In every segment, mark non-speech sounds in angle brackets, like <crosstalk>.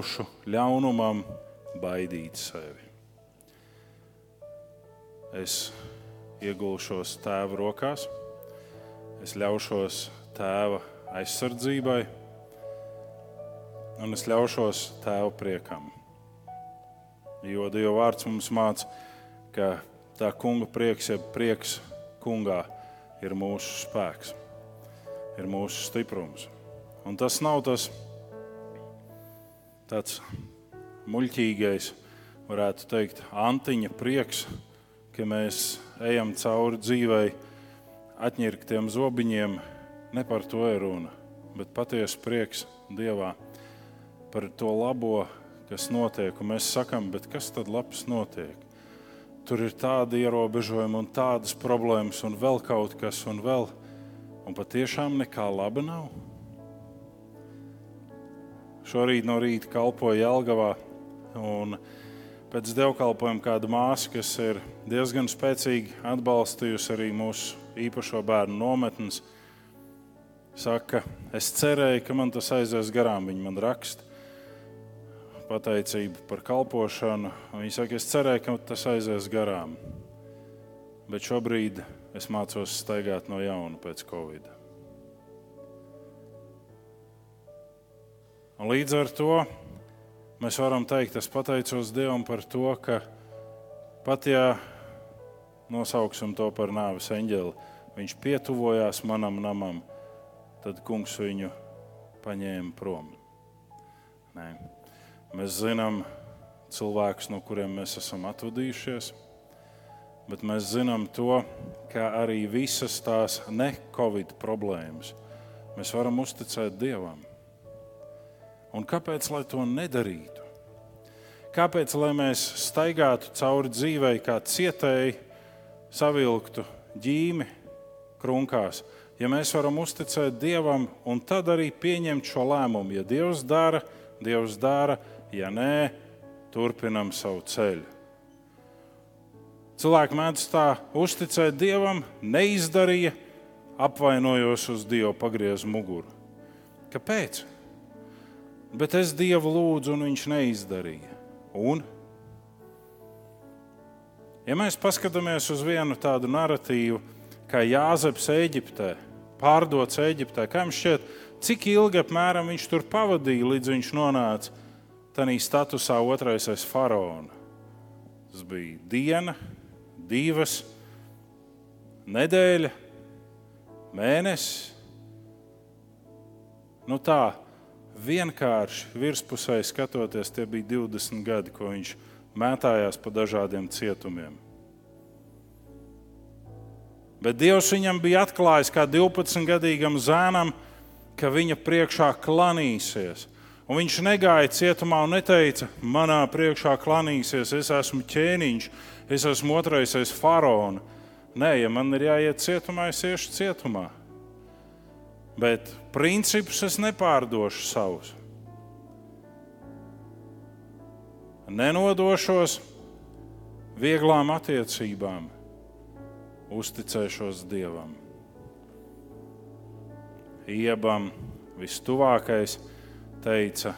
ļaušu ļaunumam baidīt sevi. Es iegulšos tēva rokās, es ļaušos tēva aizsardzībai, un es ļaušos tēva priekam. Jo Dieva vārds mums māca, ka tā kunga prieks, jeb prieks kungā, ir mūsu spēks, ir mūsu stiprums. Un tas nav tas tāds muļķīgais, varētu teikt, antiņa prieks, ka mēs ejam cauri dzīvei, atņirktiem zobiņiem. Ne par to ir runa, bet patiesa prieks Dievā par to labo, kas notiek. Un mēs sakām, kas tad labs notiek? Tur ir tādi ierobežojumi un tādas problēmas, un vēl kaut kas, un vēl. Un patiešām nekā laba nav. Šorīt no rīta kalpoja Jelgavā. Un pēc dievkalpojuma kāda māsa, kas ir diezgan spēcīgi atbalstījusi arī mūsu īpašo bērnu nometnes, saka, es cerēju, ka man tas aizies garām. Viņa man raksta pateicību par kalpošanu. Viņa saka, es cerēju, ka tas aizies garām. Bet šobrīd es mācos staigāt no jauna pēc Covid. Un līdz ar to mēs varam teikt, es pateicos Dievam par to, ka pat ja nosauksim to par nāves eņģeli, viņš pietuvojās manam namam, tad kungs viņu paņēma prom. Nē. Mēs zinām cilvēkus, no kuriem mēs esam atvadījušies, bet mēs zinām to, ka arī visas tās ne-covid problēmas mēs varam uzticēt Dievam. Un kāpēc lai to nedarītu? Kāpēc lai mēs staigātu cauri dzīvei kā cietēji, savilktu ģīmi krunkās, ja mēs varam uzticēt Dievam un tad arī pieņemt šo lēmumu? Ja Dievs dara, Dievs dara, ja nē, turpinam savu ceļu. Cilvēki mēdz tā uzticēt Dievam, neizdarīja, apvainojos uz Dievu, pagriez muguru. Kāpēc? Bet es Dievu lūdzu, un viņš neizdarīja. Un, ja mēs paskatāmies uz vienu tādu narratīvu, kā Jāzeps Eģiptē, pārdots Eģiptē, kā jums šķiet, cik ilgi apmēram viņš tur pavadīja, līdz viņš nonāca tādā statusā otrais aiz faraona. Tas bija diena, divas, nedēļa, mēnesis. Nu tā, vienkārši virspusē skatoties, tie bija 20 gadi, ko viņš mētājās pa dažādiem cietumiem. Bet Dievs viņam bija atklājis kā 12-gadīgam zēnam, ka viņa priekšā klanīsies. Un viņš negāja cietumā un neteica, manā priekšā klanīsies, es esmu ķēniņš, es esmu otrais aiz faraona. Nē, ja man ir jāiet cietumā, es iešu cietumā bet principus es nepārdošu savus. Nenodošos vieglām attiecībām, uzticēšos Dievam. Iebam vistuvākais teica,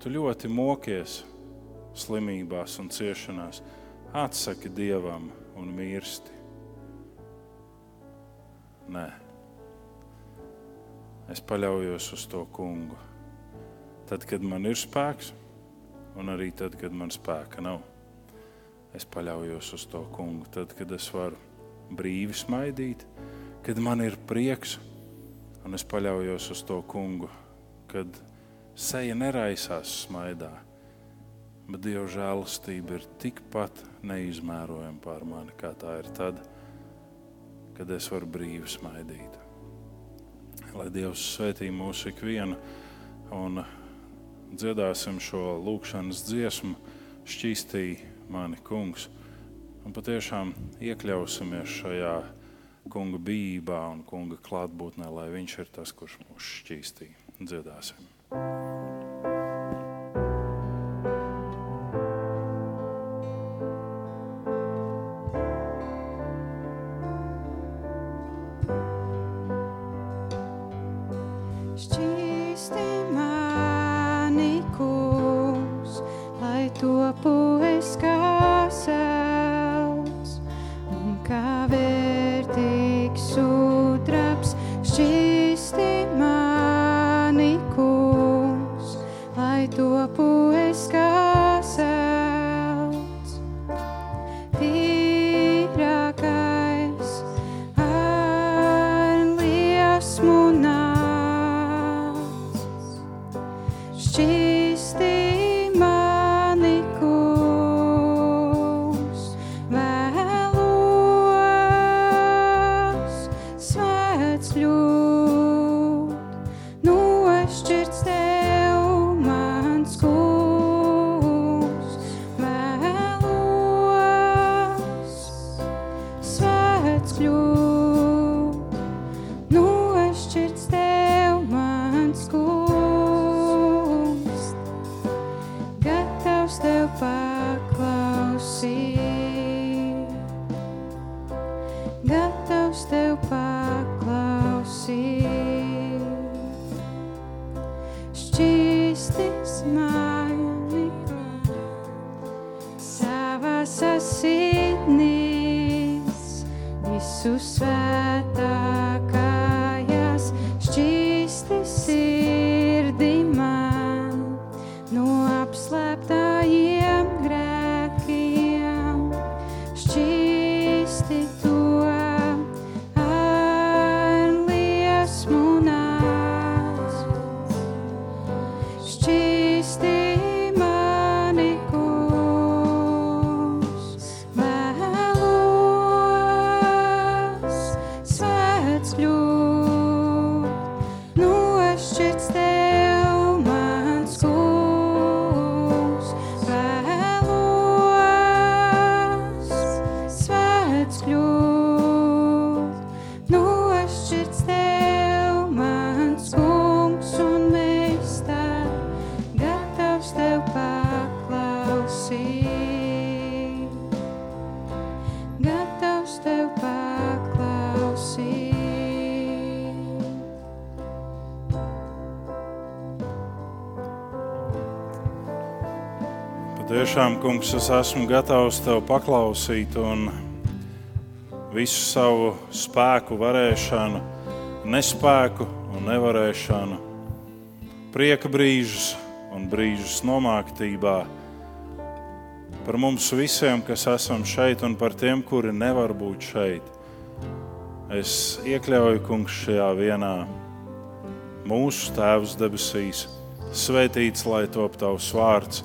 tu ļoti mokies slimībās un ciešanās, atsaki Dievam un mirsti. Nē es paļaujos uz to kungu. Tad, kad man ir spēks, un arī tad, kad man spēka nav, es paļaujos uz to kungu. Tad, kad es varu brīvi smaidīt, kad man ir prieks, un es paļaujos uz to kungu, kad seja neraisās smaidā. Bet Dieva žēlastība ir tikpat neizmērojama pār mani, kā tā ir tad, kad es varu brīvi smaidīt lai Dievs svētī mūsu ikvienu un dziedāsim šo lūkšanas dziesmu, šķīstī mani kungs. Un patiešām iekļausimies šajā kunga bijībā un kunga klātbūtnē, lai viņš ir tas, kurš mūs šķīstī. Dziedāsim! Šķīsti mani, savas asinīs, visu svētākajās kungs, es esmu gatavs tev paklausīt un visu savu spēku, varēšanu, nespēku un nevarēšanu, prieka brīžus un brīžus nomāktībā. Par mums visiem, kas esam šeit, un par tiem, kuri nevar būt šeit. Es iekļauju, kungs, šajā vienā mūsu Tēvs debesīs. Svētīts lai top tavs vārds,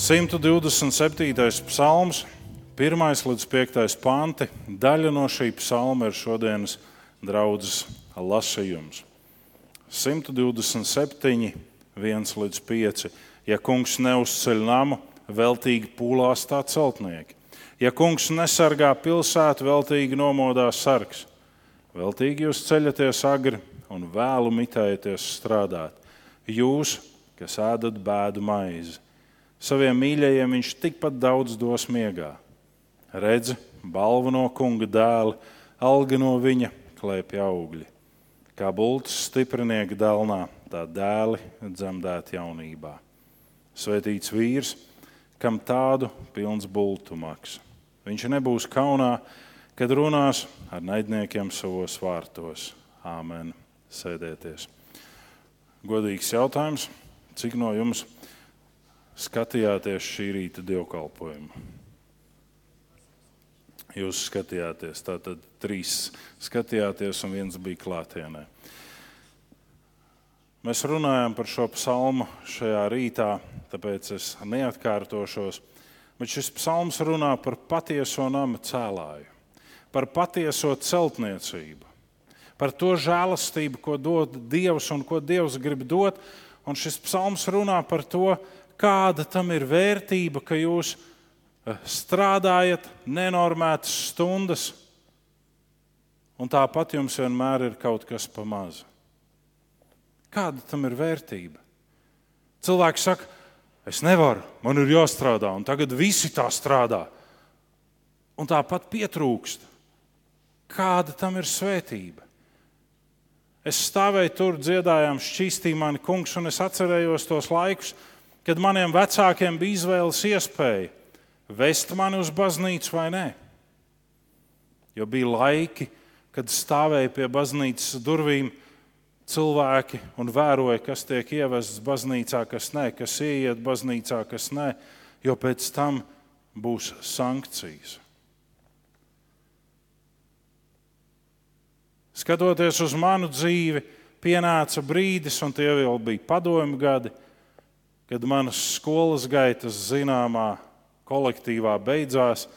127. psalms, 1 līdz 5 panti. Daļa no šī psalma ir šodienas draudzes lasījums. 127, 1 līdz 5. Ja kungs neuzceļ namu, veltīgi pūlās tā celtnieki. Ja kungs nesargā pilsētu, veltīgi nomodās sargs. Veltīgi jūs ceļaties agri un vēlu mitējaties strādāt. Jūs, kas ēdat bēdu maizi, saviem mīļajiem viņš tikpat daudz dos miegā. Redzi, balvu no kunga dēla, alga no viņa klēpja augļi. Kā bultas stiprinieka dēlnā, tā dēli dzemdēt jaunībā. Svētīts vīrs, kam tādu pilns bultu maks. Viņš nebūs kaunā, kad runās ar naidniekiem savos vārtos. Āmen. Sēdieties. Godīgs jautājums. Cik no jums skatījāties šī rīta dievkalpojumu? Jūs skatījāties, tātad trīs skatījāties, un viens bija klātienē. Mēs runājam par šo psalmu šajā rītā, tāpēc es neatkārtošos. Bet šis psalms runā par patieso nama cēlāju, par patieso celtniecību, par to žēlastību, ko dod Dievs un ko Dievs grib dot. Un šis psalms runā par to, kāda tam ir vērtība, ka jūs strādājat nenormētas stundas, un tāpat jums vienmēr ir kaut kas pa mazu. Kāda tam ir vērtība? Cilvēks saka, Es nevaru, man ir jāstrādā, un tagad visi tā strādā. Un tāpat pietrūkst. Kāda tam ir svētība? Es stāvēju tur, dziedājām, šķīstīja mani kungs, un es atcerējos tos laikus, kad maniem vecākiem bija izvēles iespēja vest mani uz baznīcu vai nē. Jo bija laiki, kad stāvēja pie baznīcas durvīm cilvēki un vēroja, kas tiek ievests baznīcā, kas nē, kas ieiet baznīcā, kas nē, jo pēc tam būs sankcijas. Skatoties uz manu dzīvi, pienāca brīdis, un tie vēl bija padomju gadi, kad manas skolas gaitas zināmā kolektīvā beidzās,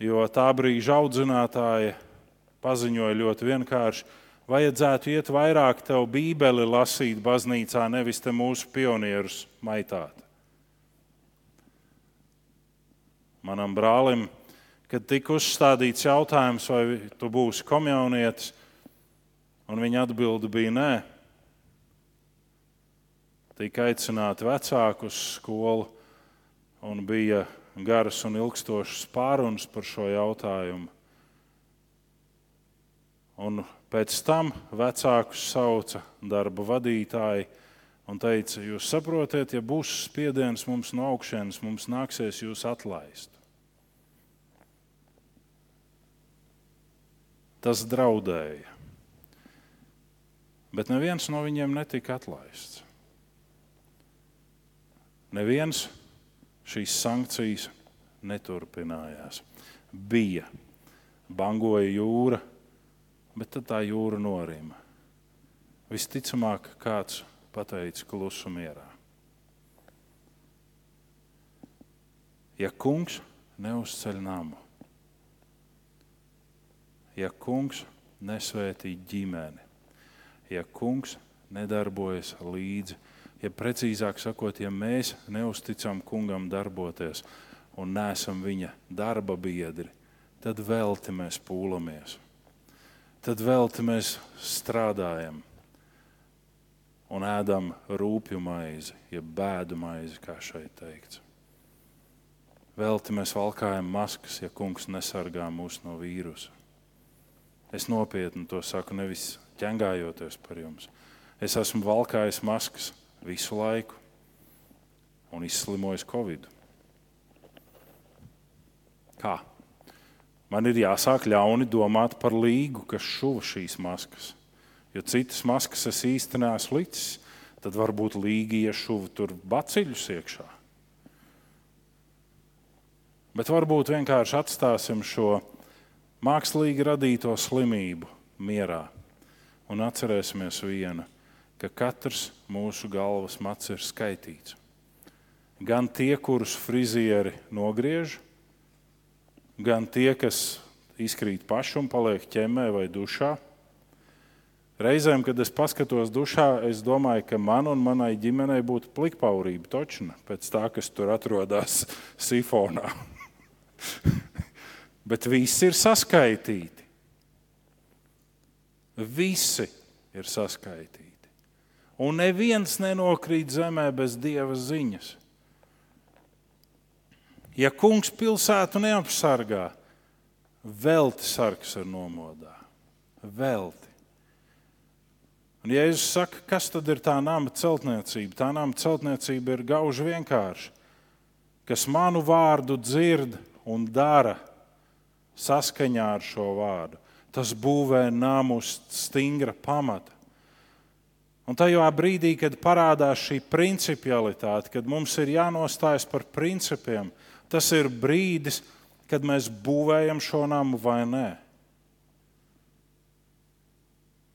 jo tā brīža audzinātāja paziņoja ļoti vienkārši, vajadzētu iet vairāk tev bībeli lasīt baznīcā, nevis te mūsu pionierus maitāt. Manam brālim, kad tika uzstādīts jautājums, vai tu būsi komjaunietis, un viņa atbilde bija nē, tika aicināti vecāki uz skolu, un bija garas un ilgstošas pārunas par šo jautājumu. Un pēc tam vecākus sauca darba vadītāji un teica, jūs saprotat, ja būs spiediens mums no augšas, mums nāksies jūs atlaist. Tas draudēja. Bet neviens no viņiem netika atlaists. Neviens šīs sankcijas neturpinājās. Bija, bangoja jūra, bet tad tā jūra norima. Visticamāk, kāds pateica klusu mierā. Ja kungs neuzceļ namu, ja kungs nesvētī ģimeni, ja kungs nedarbojas līdzi, ja precīzāk sakot, ja mēs neusticam kungam darboties un neesam viņa darba biedri, tad velti mēs pūlamies tad vēl te mēs strādājam un ēdam rūpju maizi, jeb bēdu maizi, kā šeit teikts. Vēl te mēs valkājam maskas, ja kungs nesargā mūs no vīrusa. Es nopietni to saku, nevis ķengājoties par jums. Es esmu valkājis maskas visu laiku un izslimojis Covid. Kā? Man ir jāsāk ļauni domāt par līgu, kas šuva šīs maskas. Jo citas maskas es īsti neesmu licis, tad varbūt līgi iešuva tur baciļus iekšā. Bet varbūt vienkārši atstāsim šo mākslīgi radīto slimību mierā un atcerēsimies vienu, ka katrs mūsu galvas mats ir skaitīts. Gan tie, kurus frizieri nogriež, gan tie, kas izkrīt paši un paliek ķemē vai dušā. Reizēm, kad es paskatos dušā, es domāju, ka man un manai ģimenei būtu plikpaurība točna pēc tā, kas tur atrodas <laughs> sifonā. <laughs> Bet visi ir saskaitīti. Visi ir saskaitīti. Un neviens nenokrīt zemē bez dieva ziņas. Ja kungs pilsētu neapsargā, velti sargs ar nomodā. Velti. Un Jēzus saka, kas tad ir tā nama celtniecība? Tā nama celtniecība ir gauži vienkārša. Kas manu vārdu dzird un dara saskaņā ar šo vārdu, tas būvē namu uz stingra pamata. Un tajā brīdī, kad parādās šī principialitāte, kad mums ir jānostājas par principiem, Tas ir brīdis, kad mēs būvējam šo namu vai nē.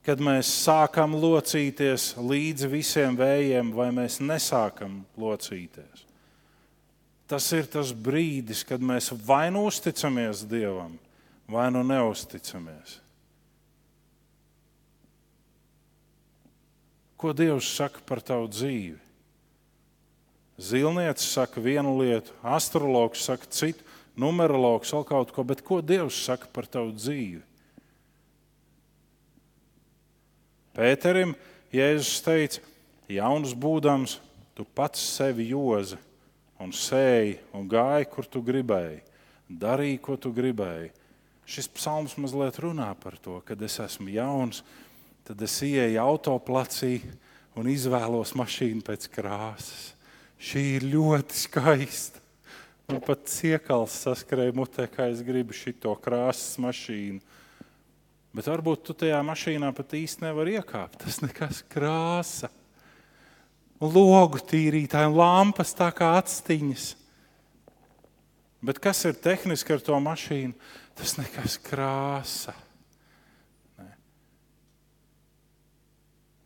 Kad mēs sākam locīties līdzi visiem vējiem, vai mēs nesākam locīties. Tas ir tas brīdis, kad mēs vai nu uzticamies Dievam, vai nu neusticamies. Ko Dievs saka par tavu dzīvi? Zilnieks saka vienu lietu, astrologs saka citu, numerologs vēl kaut ko, bet ko Dievs saka par tavu dzīvi? Pēterim Jēzus teica, jauns būdams, tu pats sevi jozi un sēji un gāji, kur tu gribēji, darīji, ko tu gribēji. Šis psalms mazliet runā par to, kad es esmu jauns, tad es ieeju autoplacī un izvēlos mašīnu pēc krāsas. Šī ir ļoti skaista. Man pat ciekals saskrēja mutē, kā es gribu šo krāsas mašīnu. Bet varbūt tu tajā mašīnā pat īsti nevari iekāpt. Tas nekas krāsa. Logu tīrītāji un lampas tā kā atstiņas. Bet kas ir tehniski ar to mašīnu? Tas nekas krāsa.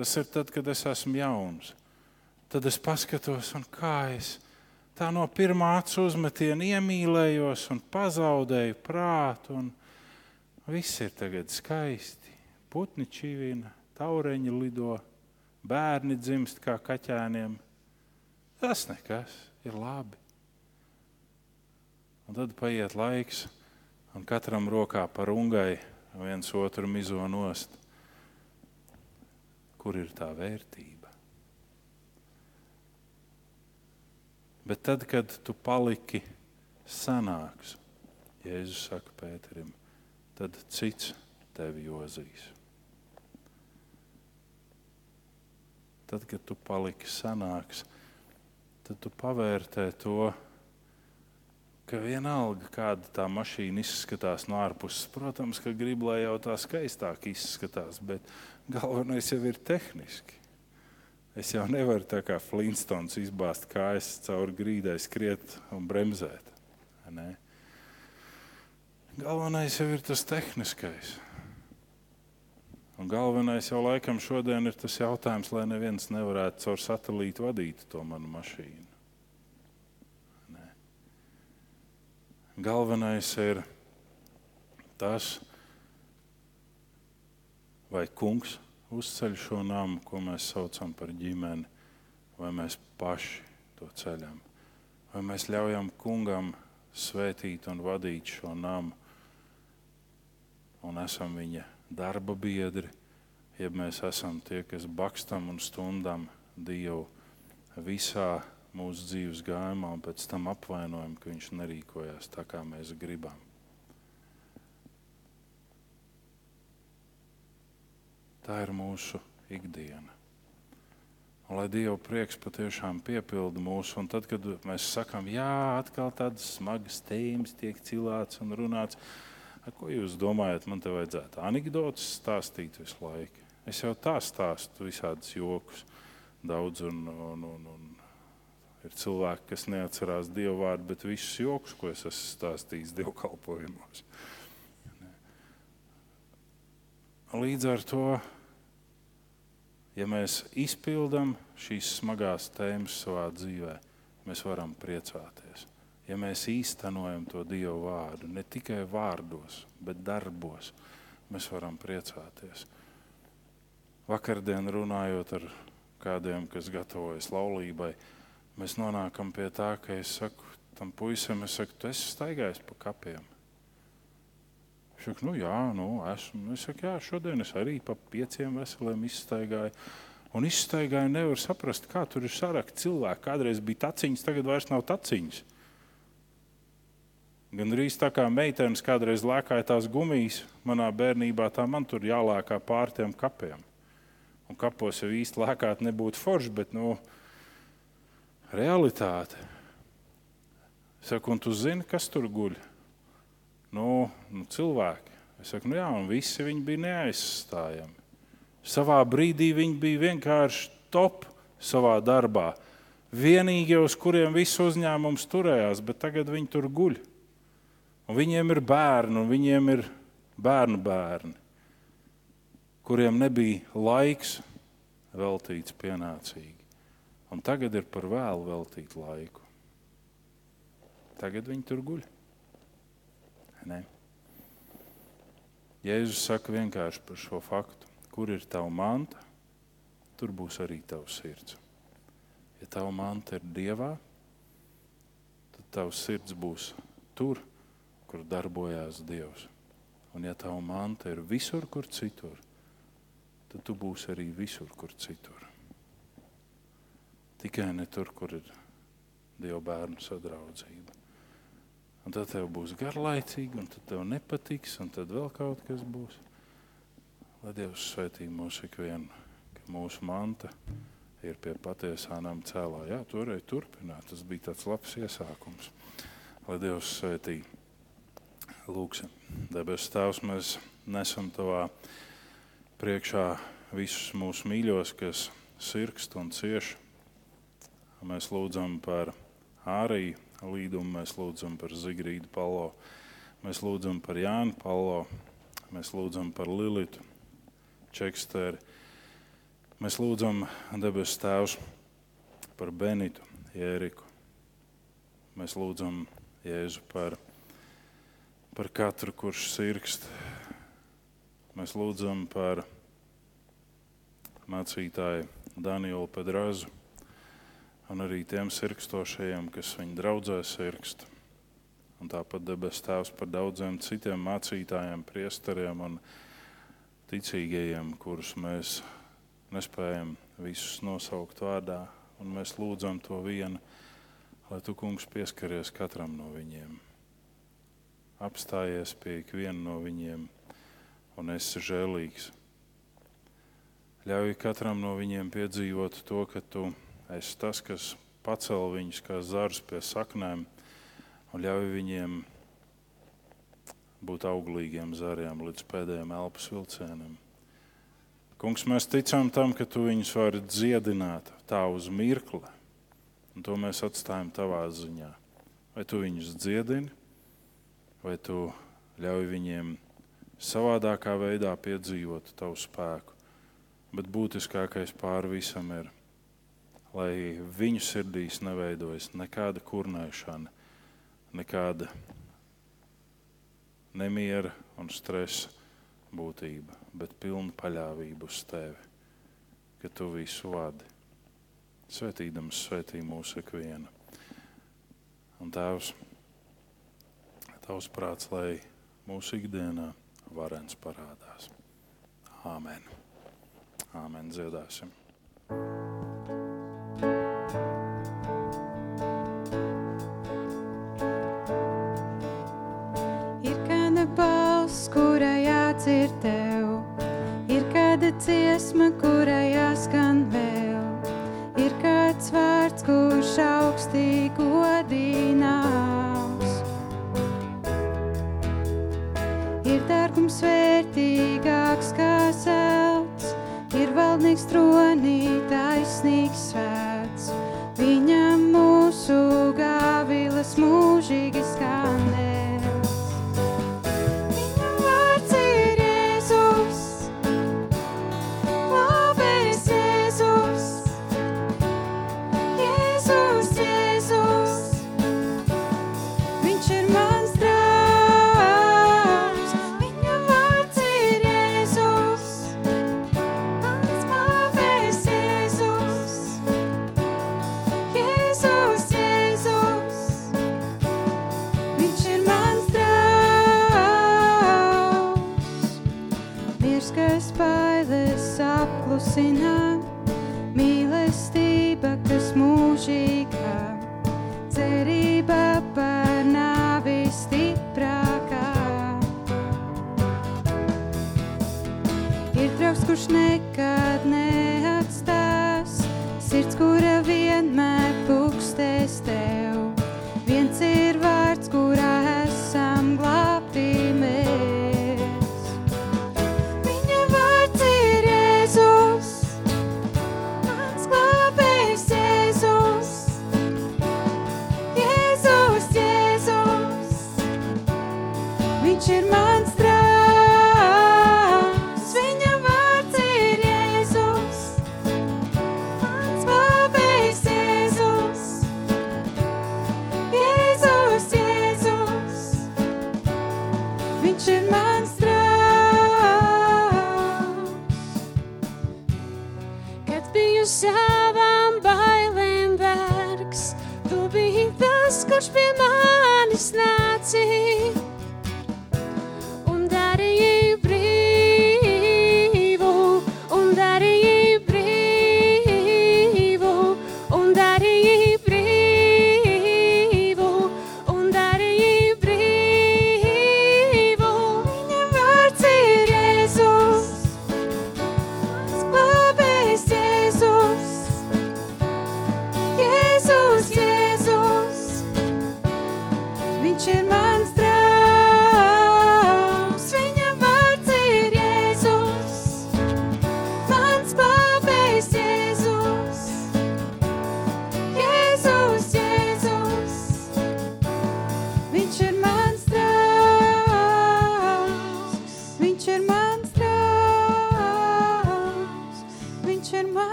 Tas ir tad, kad es esmu jauns. Tad es paskatos, kā es tā no pirmā acu uzmetiena iemīlējos un pazaudēju prātu. Un viss ir tagad skaisti. Putni čivina, taureņi lido, bērni dzimst kā kaķēniem. Tas nekas, ir labi. Un tad paiet laiks, un katram rokā par ungai viens otru mizo nost. Kur ir tā vērtība? Bet tad, kad tu paliki sanāks, Jēzus saka Pēterim, tad cits tevi jozīs. Tad, kad tu paliki sanāks, tad tu pavērtē to, ka vienalga, kāda tā mašīna izskatās no ārpuses, protams, ka grib, lai jau tā skaistāk izskatās, bet galvenais jau ir tehniski. Es jau nevaru tā kā Flintstones izbāzt kājas cauri grīdai, skriet un bremzēt. Ne? Galvenais jau ir tas tehniskais. Un galvenais jau laikam šodien ir tas jautājums, lai neviens nevarētu caur satelītu vadīt to manu mašīnu. Ne? Galvenais ir tas, vai kungs uzceļ šo namu, ko mēs saucam par ģimeni, vai mēs paši to ceļam. Vai mēs ļaujam kungam svētīt un vadīt šo namu, un esam viņa darba biedri, ja mēs esam tie, kas bakstam un stundam Dievu visā mūsu dzīves gājumā, un pēc tam apvainojam, ka viņš nerīkojās tā, kā mēs gribam. Tā ir mūsu ikdiena. Un, lai Dieva prieks patiešām piepilda mūsu, un tad, kad mēs sakām, jā, atkal tādas smagas tēmas tiek cilāts un runāts, ko jūs domājat, man te vajadzētu anekdotas stāstīt visu laiku? Es jau tā stāstu visādus jokus daudz, un, un, un, un ir cilvēki, kas neatcerās Dievu vārdu, bet visus jokus, ko es esmu stāstījis dievkalpojumos. Līdz ar to, ja mēs izpildām šīs smagās tēmas savā dzīvē, mēs varam priecāties. Ja mēs īstenojam to Dievu vārdu, ne tikai vārdos, bet darbos, mēs varam priecāties. Vakardien runājot ar kādiem, kas gatavojas laulībai, mēs nonākam pie tā, ka es saku tam puisim, es saku, tu esi staigājis pa kapiem. Viņš saka, nu jā, nu, esmu. Es saku, jā, šodien es arī pa pieciem veseliem izstaigāju. Un izstaigāju, nevar saprast, kā tur ir sarakti cilvēki. Kādreiz bija taciņas, tagad vairs nav taciņas. Gan arī tā kā meitenes kādreiz lēkāja tās gumijas, manā bērnībā tā man tur jālēkā pār tiem kapiem. Un kapos jau īsti lēkāt nebūtu forši, bet nu, realitāte. Saku, un tu zini, kas tur guļ? Nu, nu, cilvēki. Es saku, nu jā, un visi viņi bija neaizstājami. Savā brīdī viņi bija vienkārši top savā darbā. Vienīgie, uz kuriem viss uzņēmums turējās, bet tagad viņi tur guļ. Un viņiem ir bērni, un viņiem ir bērnu bērni, kuriem nebija laiks veltīts pienācīgi. Un tagad ir par vēlu veltīt laiku. Tagad viņi tur guļ. Ne? Jēzus saka vienkārši par šo faktu, kur ir tava manta, tur būs arī tavs sirds. Ja tava manta ir dievā, tad tavs sirds būs tur, kur darbojās Dievs. Un ja tava manta ir visur, kur citur, tad tu būsi arī visur, kur citur. Tikai ne tur, kur ir Dieva bērnu sadraudzība. Un tad tev būs garlaicīgi, un tad tev nepatiks, un tad vēl kaut kas būs. Lai Dievs svētī mūsu ikvienu, ka mūsu manta ir pie patiesā nama cēlā. Jā, to varēja turpināt. Tas bija tāds labs iesākums. Lai Dievs svētī. Lūksim, debes Tēvs, mēs nesam tavā priekšā visus mūsu mīļos, kas sirgst un cieš. Mēs lūdzam par ārēju līdumu, mēs lūdzam par Zigrīdu Palo, mēs lūdzam par Jānu Palo, mēs lūdzam par Lilitu Čeksteri. Mēs lūdzam debes Tēvs par Benitu Jēriku. Mēs lūdzam Jēzu par, par katru, kurš sirgst. Mēs lūdzam par mācītāju Danielu Pedrazu un arī tiem sirkstošajiem, kas viņa draudzē sirkst. Un tāpat debes Tēvs par daudziem citiem mācītājiem, priesteriem un ticīgajiem, kurus mēs nespējam visus nosaukt vārdā. Un mēs lūdzam to vienu, lai tu, kungs, pieskaries katram no viņiem. Apstājies pie ikviena no viņiem un esi žēlīgs. Ļauj katram no viņiem piedzīvot to, ka tu esi tas, kas pacēl viņus kā zarus pie saknēm un ļauj viņiem būt auglīgiem zariem līdz pēdējiem elpas vilcienam. Kungs, mēs ticam tam, ka tu viņus vari dziedināt tā uz mirkli, un to mēs atstājam tavā ziņā. Vai tu viņus dziedini, vai tu ļauj viņiem savādākā veidā piedzīvot tavu spēku. Bet būtiskākais pāri visam ir, lai viņu sirdīs neveidojas nekāda kurnēšana, nekāda nemiera un stresa būtība, bet pilna paļāvība uz tevi, ka tu visu vadi. Svētīdams, svētī mūsu ikvienu. Un Tēvs, Tavs prāts, lai mūsu ikdienā varens parādās. Āmen! Āmen! Dziedāsim! Ir jādzird tev, ir kāda dziesma, kurai jāskan vēl, ir kāds vārds, kurš augstī godināms. Ir dārgums vērtīgāks kā zelts, ir valdnieks tronī sinner.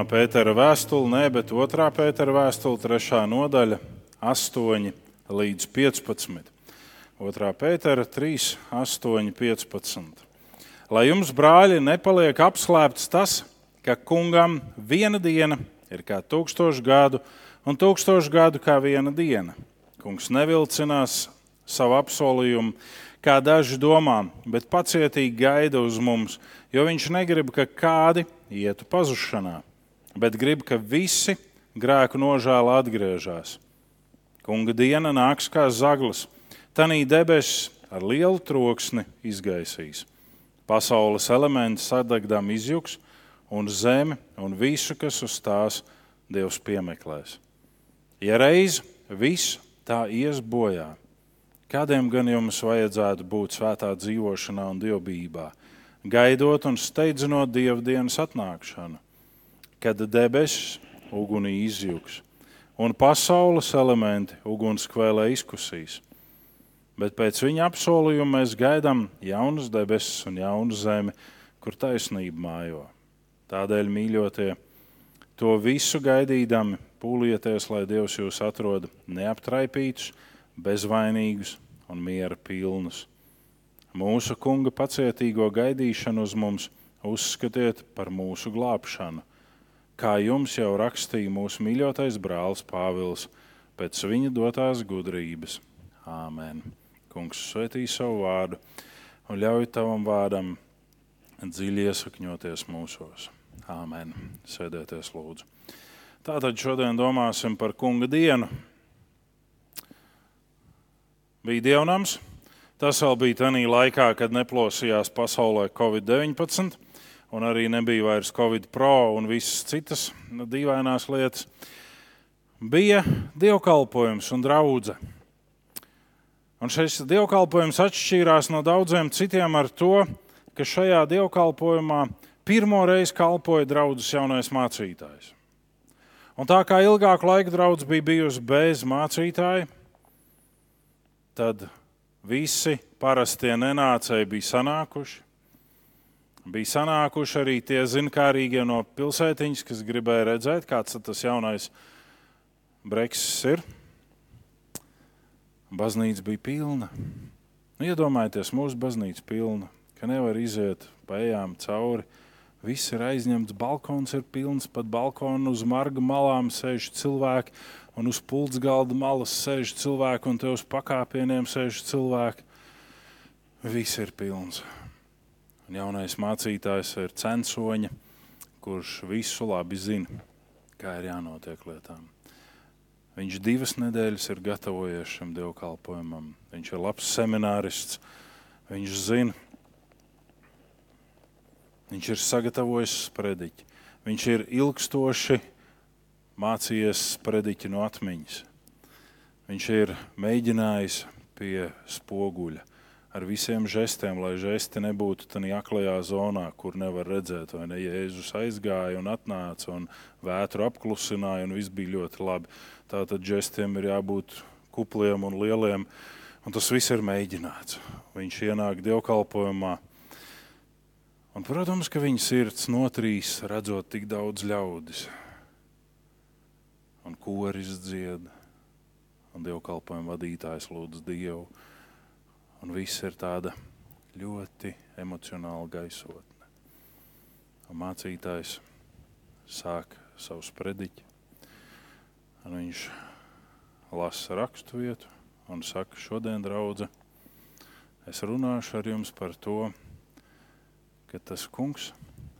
Pirmā pētera vēstule, ne, bet otrā pētera vēstule, trešā nodaļa, 8 līdz 15. Otrā pētera 3, 8, 15. Lai jums, brāļi, nepaliek apslēpts tas, ka kungam viena diena ir kā tūkstoš gadu, un tūkstoš gadu kā viena diena. Kungs nevilcinās savu apsolījumu, kā daži domā, bet pacietīgi gaida uz mums, jo viņš negrib, ka kādi ietu pazušanā, bet grib, ka visi grēku nožēla atgriežas. Kunga diena nāks kā zaglis, tanī debesis ar lielu troksni izgaisīs. Pasaules elementi sadegdām izjuks, un zeme un visu, kas uz tās Dievs piemeklēs. Ja reiz viss tā ies bojā, kādiem gan jums vajadzētu būt svētā dzīvošanā un dievbijībā, gaidot un steidzinot dievdienas atnākšanu, kad debesis ugunī izjūgs un pasaules elementi ugunskvēlē izkusīs. Bet pēc viņa apsolījuma mēs gaidām jaunas debesis un jaunu zemi, kur taisnība mājo. Tādēļ, mīļotie, to visu gaidīdami, pūlieties, lai Dievs jūs atrod neaptraipītus, bezvainīgus un miera pilnus. Mūsu kunga pacietīgo gaidīšanu uz mums uzskatiet par mūsu glābšanu, kā jums jau rakstīja mūsu mīļotais brālis Pāvils pēc viņa dotās gudrības. Āmen! Kungs svētī savu vārdu un ļauj tavam vārdam dziļi iesakņoties mūsos. Āmen! Sēdieties, lūdzu! Tātad šodien domāsim par kunga dienu. Bija dievnams. Tas vēl bija tajā laikā, kad neplosījās pasaulē Covid-19, un arī nebija vairs Covid pro un visas citas dīvainās lietas. Bija dievkalpojums un draudzene. Un šis dievkalpojums atšķīrās no daudziem citiem ar to, ka šajā dievkalpojumā pirmo reizi kalpoja draudzes jaunais mācītājs. Un tā kā ilgāku laiku draudzene bija bijusi bez mācītāja, tad visi parastie nenācēji bija sanākuši. Bija sanākuši arī tie zinkārīgie no pilsētiņas, kas gribēja redzēt, kāds tas jaunais breksis ir. Baznīca bija pilna. Nu, iedomājieties, mūsu baznīca pilna, ka nevar iziet pa ejām cauri. Viss ir aizņemts, balkons ir pilns, pat balkonu uz marga malām sēž cilvēki, un uz pults galda malas sēž cilvēki, un te uz pakāpieniem sēž cilvēki. Viss ir pilns. Un jaunais mācītājs ir censoņa, kurš visu labi zina, kā ir jānotiek lietām. Viņš divas nedēļas ir gatavojies šim dievkalpojumam. Viņš ir labs seminārists. Viņš zina, viņš ir sagatavojis sprediķi. Viņš ir ilgstoši mācījies sprediķi no atmiņas. Viņš ir mēģinājis pie spoguļa ar visiem žestiem, lai žesti nebūtu tādā aklajā zonā, kur nevar redzēt, vai ne? Jēzus aizgāja un atnāca un vētru apklusināja, un viss bija ļoti labi. Tātad žestiem ir jābūt kupliem un lieliem, un tas viss ir mēģināts. Viņš ienāk dievkalpojumā. Un, protams, ka viņa sirds notrīs, redzot tik daudz ļaudis. Un koris dzied, un dievkalpojuma vadītājs lūdz Dievu. Un viss ir tāda ļoti emocionāla gaisotne. Un mācītājs sāk savu sprediķi. Un viņš lasa rakstu vietu un saka, šodien, draudzē, es runāšu ar jums par to, ka tas kungs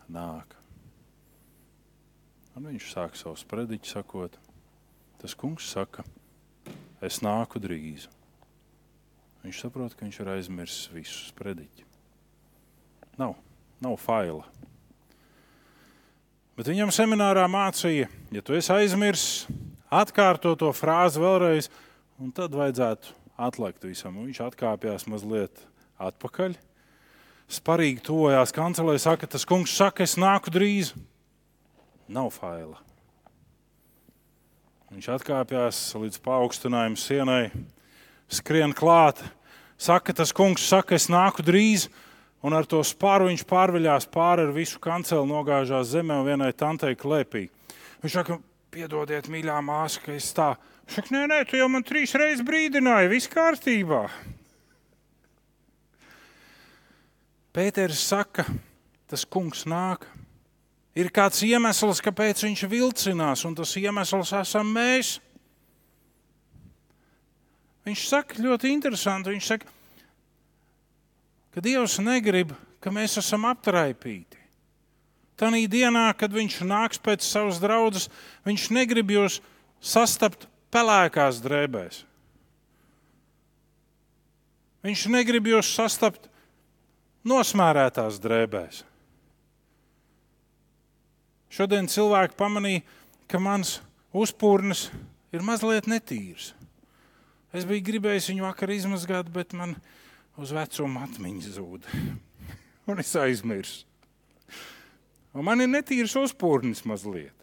nāk. Un viņš sāk savu sprediķi sakot, tas kungs saka, es nāku drīz. Viņš saprot, ka viņš ir aizmirsis visu sprediķi. Nav nav faila. Bet viņam seminārā mācīja, ja tu esi aizmirsis, atkārto to frāzi vēlreiz, un tad vajadzētu atlikt visam. Un viņš atkāpjas mazliet atpakaļ. Sparīgi tojās kancelē, saka, tas kungs saka, es nāku drīz. Nav faila. Viņš atkāpjas līdz paaugstinājuma sienai, skrien klāt. Saka, tas kungs saka, es nāku drīz, un ar to spāru viņš pārveļās pāri ar visu kanceli, nogāžās zemē un vienai tantei klēpī. Viņš saka, piedodiet, mīļā māsa, ka es tā. Viņš saka, nē, nē, tu jau man trīs reizes brīdināji, viss kārtībā. Pēters saka, tas kungs nāk. Ir kāds iemesls, kāpēc viņš vilcinās, un tas iemesls esam mēs. Viņš saka ļoti interesanti. Viņš saka, ka Dievs negrib, ka mēs esam aptraipīti. Tanī dienā, kad viņš nāks pēc savas draudzes, viņš negrib jūs sastapt pelēkās drēbēs. Viņš negrib jūs sastapt nosmērētās drēbēs. Šodien cilvēki pamanīja, ka mans uzpūrnis ir mazliet netīrs. Es biju gribējis viņu vakar izmazgāt, bet man uz vecumu atmiņas zūd. <laughs> Un es aizmirsu. Un man ir netīrs uzpūrnis mazliet.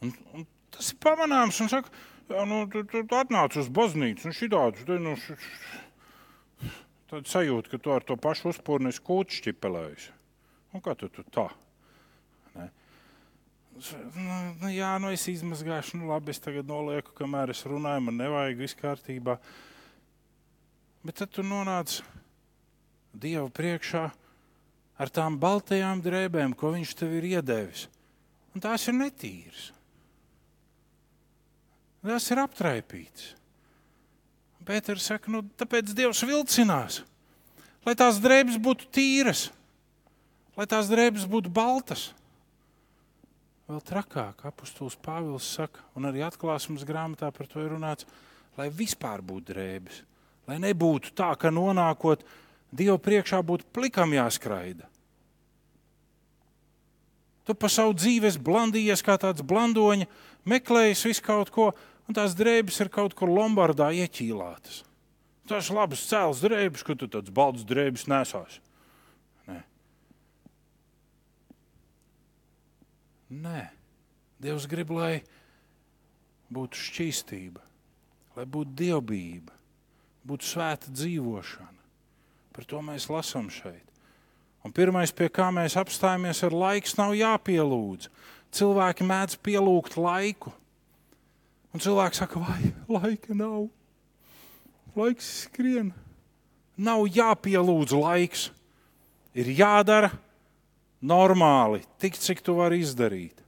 Un, un tas ir pamanāms. Un saka, nu, tu, tu, tu atnāc uz baznīcu un šitādu. Nu, š, š, tad sajūta, ka tu ar to pašu uzpūrni skūti šķipelējusi. Un kā tu, tu tā? Nu, nu, jā, nu es izmazgāšu, nu labi, es tagad nolieku, kamēr es runāju, man nevajag viss kārtībā. Bet tad tu nonāc Dieva priekšā ar tām baltajām drēbēm, ko viņš tev ir iedevis. Un tās ir netīras. Tas ir aptraipīts. Pēters saka, nu, tāpēc Dievs vilcinās, lai tās drēbes būtu tīras, lai tās drēbes būtu baltas. Vēl trakāk, apustulis Pāvils saka, un arī atklāsmes grāmatā par to ir runāts, lai vispār būtu drēbes. Lai nebūtu tā, ka nonākot Dieva priekšā būtu plikam jāskraida. Tu pa savu dzīvi blandījies kā tāds blandoņa, meklējis visu kaut ko, un tās drēbes ir kaut kur Lombardā ieķīlātas. Tas labs cēls drēbes, ka tu tāds balts drēbes nesās. Nē. Dievs grib, lai būtu šķīstība, lai būtu dievbijība, būtu svēta dzīvošana. Par to mēs lasām šeit. Un pirmais, pie kā mēs apstājamies, ir laiks, nav jāpielūdz. Cilvēki mēdz pielūgt laiku. Un cilvēks saka, vai laika nav? Laiks skrien. Nav jāpielūdz laiks. Ir jādara normāli, tik cik tu vari izdarīt.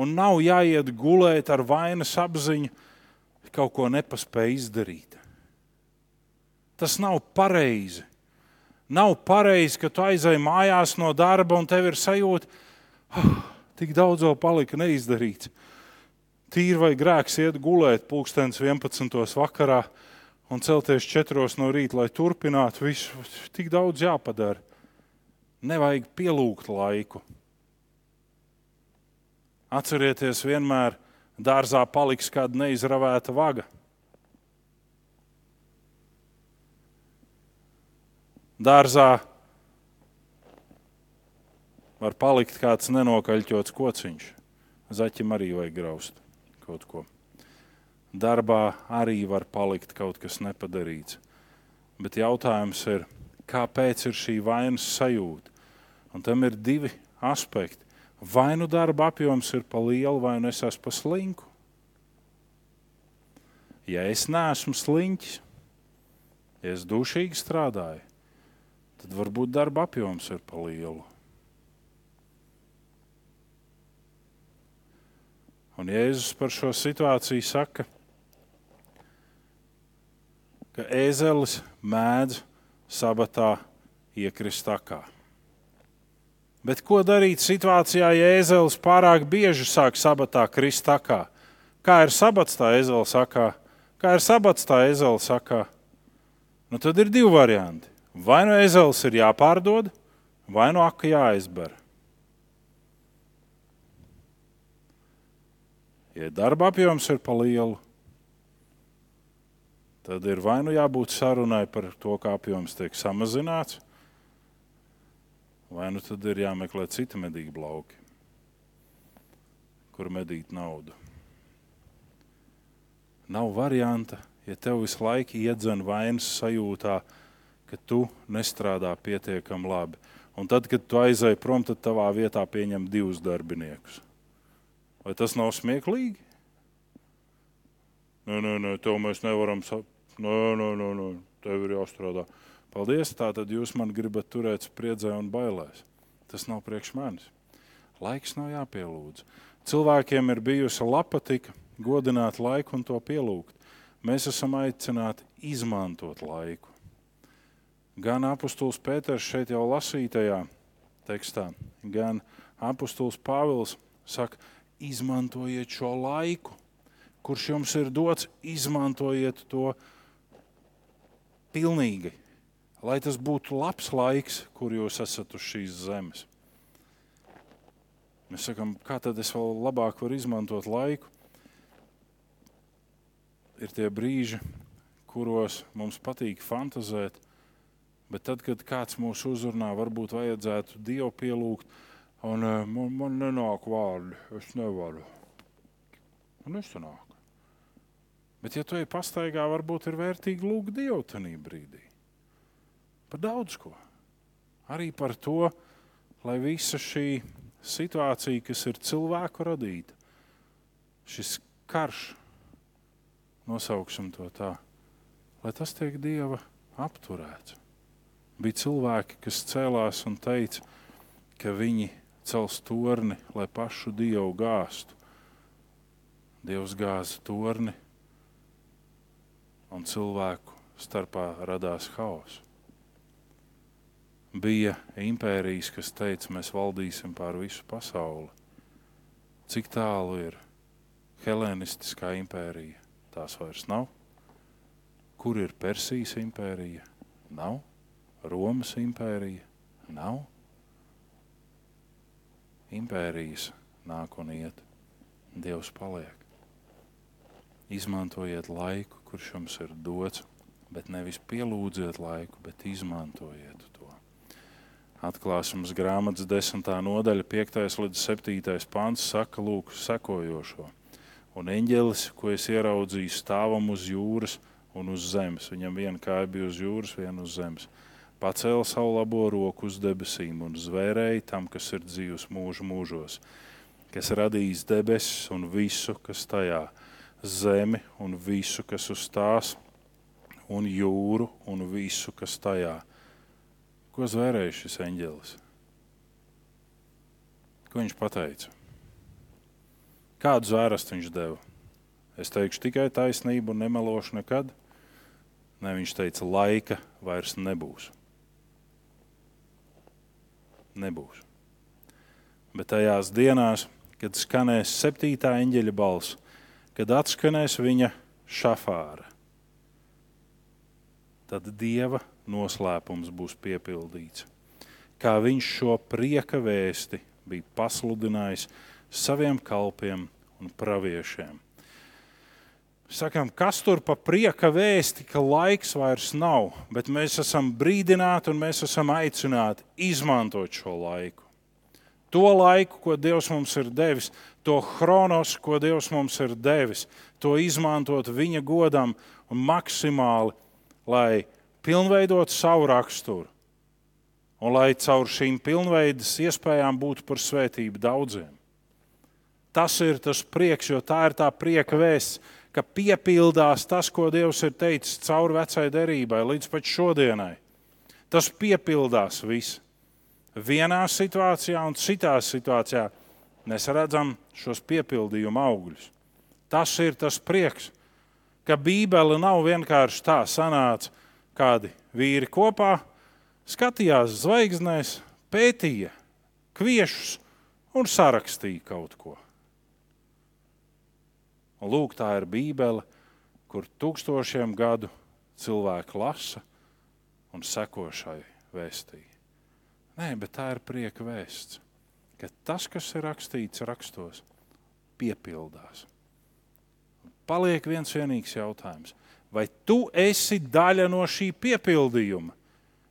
Un nav jāiet gulēt ar vainas apziņu, ka kaut ko nepaspēj izdarīt. Tas nav pareizi. Nav pareizi, ka tu aizej mājās no darba un tev ir sajūta, ka oh, tik daudz vēl palika neizdarīts. Tīri vai grēks iet gulēt pulkstenis 11. vakarā un celties 4. no rīta, lai turpinātu visu. Tik daudz jāpadara. Nevajag pielūgt laiku. Atcerieties, vienmēr dārzā paliks kāda neizravēta vaga. dārzā var palikt kāds nenokaļķots kociņš. Zaķim arī vajag graust kaut ko. Darbā arī var palikt kaut kas nepadarīts. Bet jautājums ir, kāpēc ir šī vainas sajūta? Un tam ir divi aspekti. Vai nu darba apjoms ir pa lielu, vai nu es esmu pa slinku. Ja es neesmu sliņķis, ja es dušīgi strādāju, tad varbūt darba apjoms ir pa lielu. Un Jēzus par šo situāciju saka, ka ēzelis mēdz sabatā iekrist takā. Bet ko darīt situācijā, ja ēzelis pārāk bieži sāk sabatā krist takā? Kā ir sabats tā ēzela sakā? Kā ir sabats tā ēzela sakā? Nu, tad ir divi varianti. Vai nu ezels ir jāpārdod, vai no aka jāizber. Ja darba apjoms ir pa lielu, tad ir vai nu jābūt sarunai par to, kā apjoms tiek samazināts, vai nu tad ir jāmeklē citi medīgi lauki, kur medīt naudu. Nav varianta, ja tev visu laiku iedzen vainas sajūtā, ka tu nestrādā pietiekami labi. Un tad, kad tu aizēji prom, tad tavā vietā pieņem divus darbiniekus. Vai tas nav smieklīgi? Nē, nē, nē, tev mēs nevaram saprast. Nē, nē, nē, nē, tev ir jāstrādā. Paldies, tā tad jūs man gribat turēt spriedzē un bailēs. Tas nav priekš manis. Laiks nav jāpielūdz. Cilvēkiem ir bijusi lapatika godināt laiku un to pielūgt. Mēs esam aicināti izmantot laiku. Gan apustulis Pēters šeit jau lasītajā tekstā, gan apustulis Pāvils saka, izmantojiet šo laiku, kurš jums ir dots, izmantojiet to pilnīgi, lai tas būtu labs laiks, kur jūs esat uz šīs zemes. Mēs sakām, kā tad es vēl labāk varu izmantot laiku? Ir tie brīži, kuros mums patīk fantazēt, bet tad, kad kāds mūs uzrunā, varbūt vajadzētu Dievu pielūgt, un eh, man, man nenāk vārdi, es nevaru. Un es nāk. Bet, ja tu ej pastaigā, varbūt ir vērtīgi lūgt Dievu tajā brīdī. Par daudz ko. Arī par to, lai visa šī situācija, kas ir cilvēku radīta, šis karš, nosauksim to tā, lai tas tiek Dieva apturēts. Bija cilvēki, kas cēlās un teica, ka viņi cels torni, lai pašu Dievu gāstu. Dievs gāza torni, un cilvēku starpā radās haoss. Bija impērijas, kas teica, mēs valdīsim pār visu pasauli. Cik tālu ir helēnistiskā impērija? Tās vairs nav. Kur ir Persijas impērija? Nav. Romas impērija? Nav. Impērijas nāk un iet. Dievs paliek. Izmantojiet laiku, kurš jums ir dots, bet nevis pielūdziet laiku, bet izmantojiet to. Atklāsmes grāmatas 10. nodaļa, 5. līdz 7. pāns saka, lūk, sekojošo. Un eņģelis, ko es ieraudzīju, stāvam uz jūras un uz zemes. Viņam viena kāja bija uz jūras, viena uz zemes. Pacēla savu labo roku uz debesīm un zvērēja tam, kas ir dzīvs mūžu mūžos, kas radījis debesis un visu, kas tajā ir zemi un visu, kas uz tās, un jūru un visu, kas tajā. Ko zvērēja šis eņģelis? Ko viņš pateica? Kādu zvērstu viņš deva? Es teikšu tikai taisnību nemelošu nekad. Ne, viņš teica, laika vairs nebūs. Nebūs. Bet tajās dienās, kad skanēs septītā eņģeļa balss, kad atskanēs viņa šafāra, tad dieva noslēpums būs piepildīts. Kā viņš šo prieka vēsti bija pasludinājis saviem kalpiem un praviešiem. Sakām, kas tur pa prieka vēsti, ka laiks vairs nav, bet mēs esam brīdināti un mēs esam aicināti izmantot šo laiku. To laiku, ko Dievs mums ir devis, to chronos, ko Dievs mums ir devis, to izmantot viņa godam un maksimāli, lai pilnveidot savu raksturu. Un lai caur šīm pilnveidas iespējām būtu par svētību daudziem. Tas ir tas prieks, jo tā ir tā prieka vēsts, ka piepildās tas, ko Dievs ir teicis caur vecai derībai līdz pat šodienai. Tas piepildās viss. Vienā situācijā un citā situācijā mēs redzam šos piepildījuma augļus. Tas ir tas prieks, ka Bībele nav vienkārši tā sanāca, kādi vīri kopā skatījās zvaigznēs, pētīja kviešus un sarakstīja kaut ko. Un lūk, tā ir Bībele, kur tūkstošiem gadu cilvēki lasa un seko šai vēstījai. Nē, bet tā ir prieka vēsts, ka tas, kas ir rakstīts rakstos, piepildās. Paliek viens vienīgs jautājums. Vai tu esi daļa no šī piepildījuma?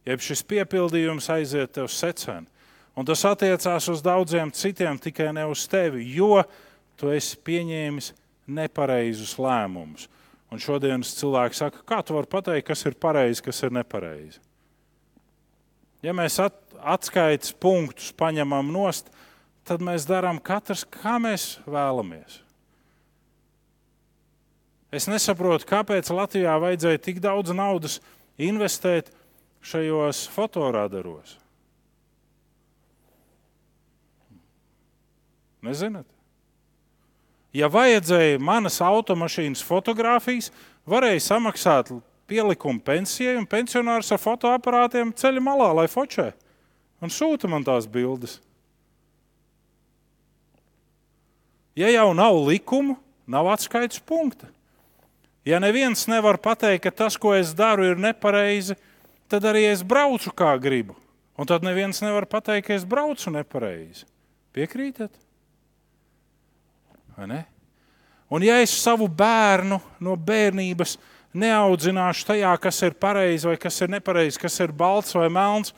Jeb šis piepildījums aiziet tev secen. Un tas attiecās uz daudziem citiem, tikai ne uz tevi, jo tu esi pieņēmis nepareizus lēmumus. Un šodienas cilvēks saka, kā tu vari pateikt, kas ir pareizi, kas ir nepareizi. Ja mēs at, atskaites punktus paņemam nost, tad mēs darām katrs, kā mēs vēlamies. Es nesaprotu, kāpēc Latvijā vajadzēja tik daudz naudas investēt šajos fotoradaros. Nezināt? Ja vajadzēja manas automašīnas fotografijas, varēja samaksāt pielikumu pensijai, un pensionārs ar fotoaparātiem ceļā malā, lai fočē un sūta man tās bildes. Ja jau nav likumu, nav atskaites punkta. Ja neviens nevar pateikt, ka tas, ko es daru, ir nepareizi, tad arī es braucu kā gribu. Un tad neviens nevar pateikt, ka es braucu nepareizi. Piekrītat? Un ja es savu bērnu no bērnības neaudzināšu tajā, kas ir pareizi vai kas ir nepareizi, kas ir balts vai melns,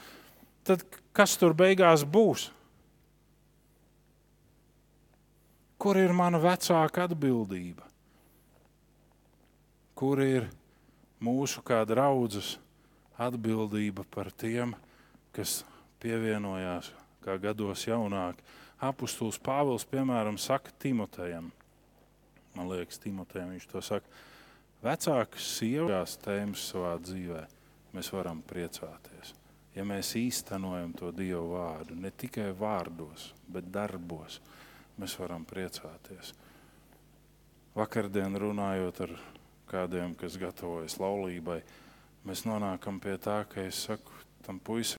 tad kas tur beigās būs? Kur ir mana vecāka atbildība? Kur ir mūsu kā draudzes atbildība par tiem, kas pievienojās kā gados jaunāki? Apostols Pāvils, piemēram, saka Timotejam, man liekas, Timotejam viņš to saka, vecākas sievas tēmas savā dzīvē, mēs varam priecāties ja mēs īstenojam to Dievu vārdu, ne tikai vārdos, bet darbos, mēs varam priecāties. Vakardien runājot ar kādiem, kas gatavojas laulībai, mēs nonākam pie tā, ka es saku tam puisim,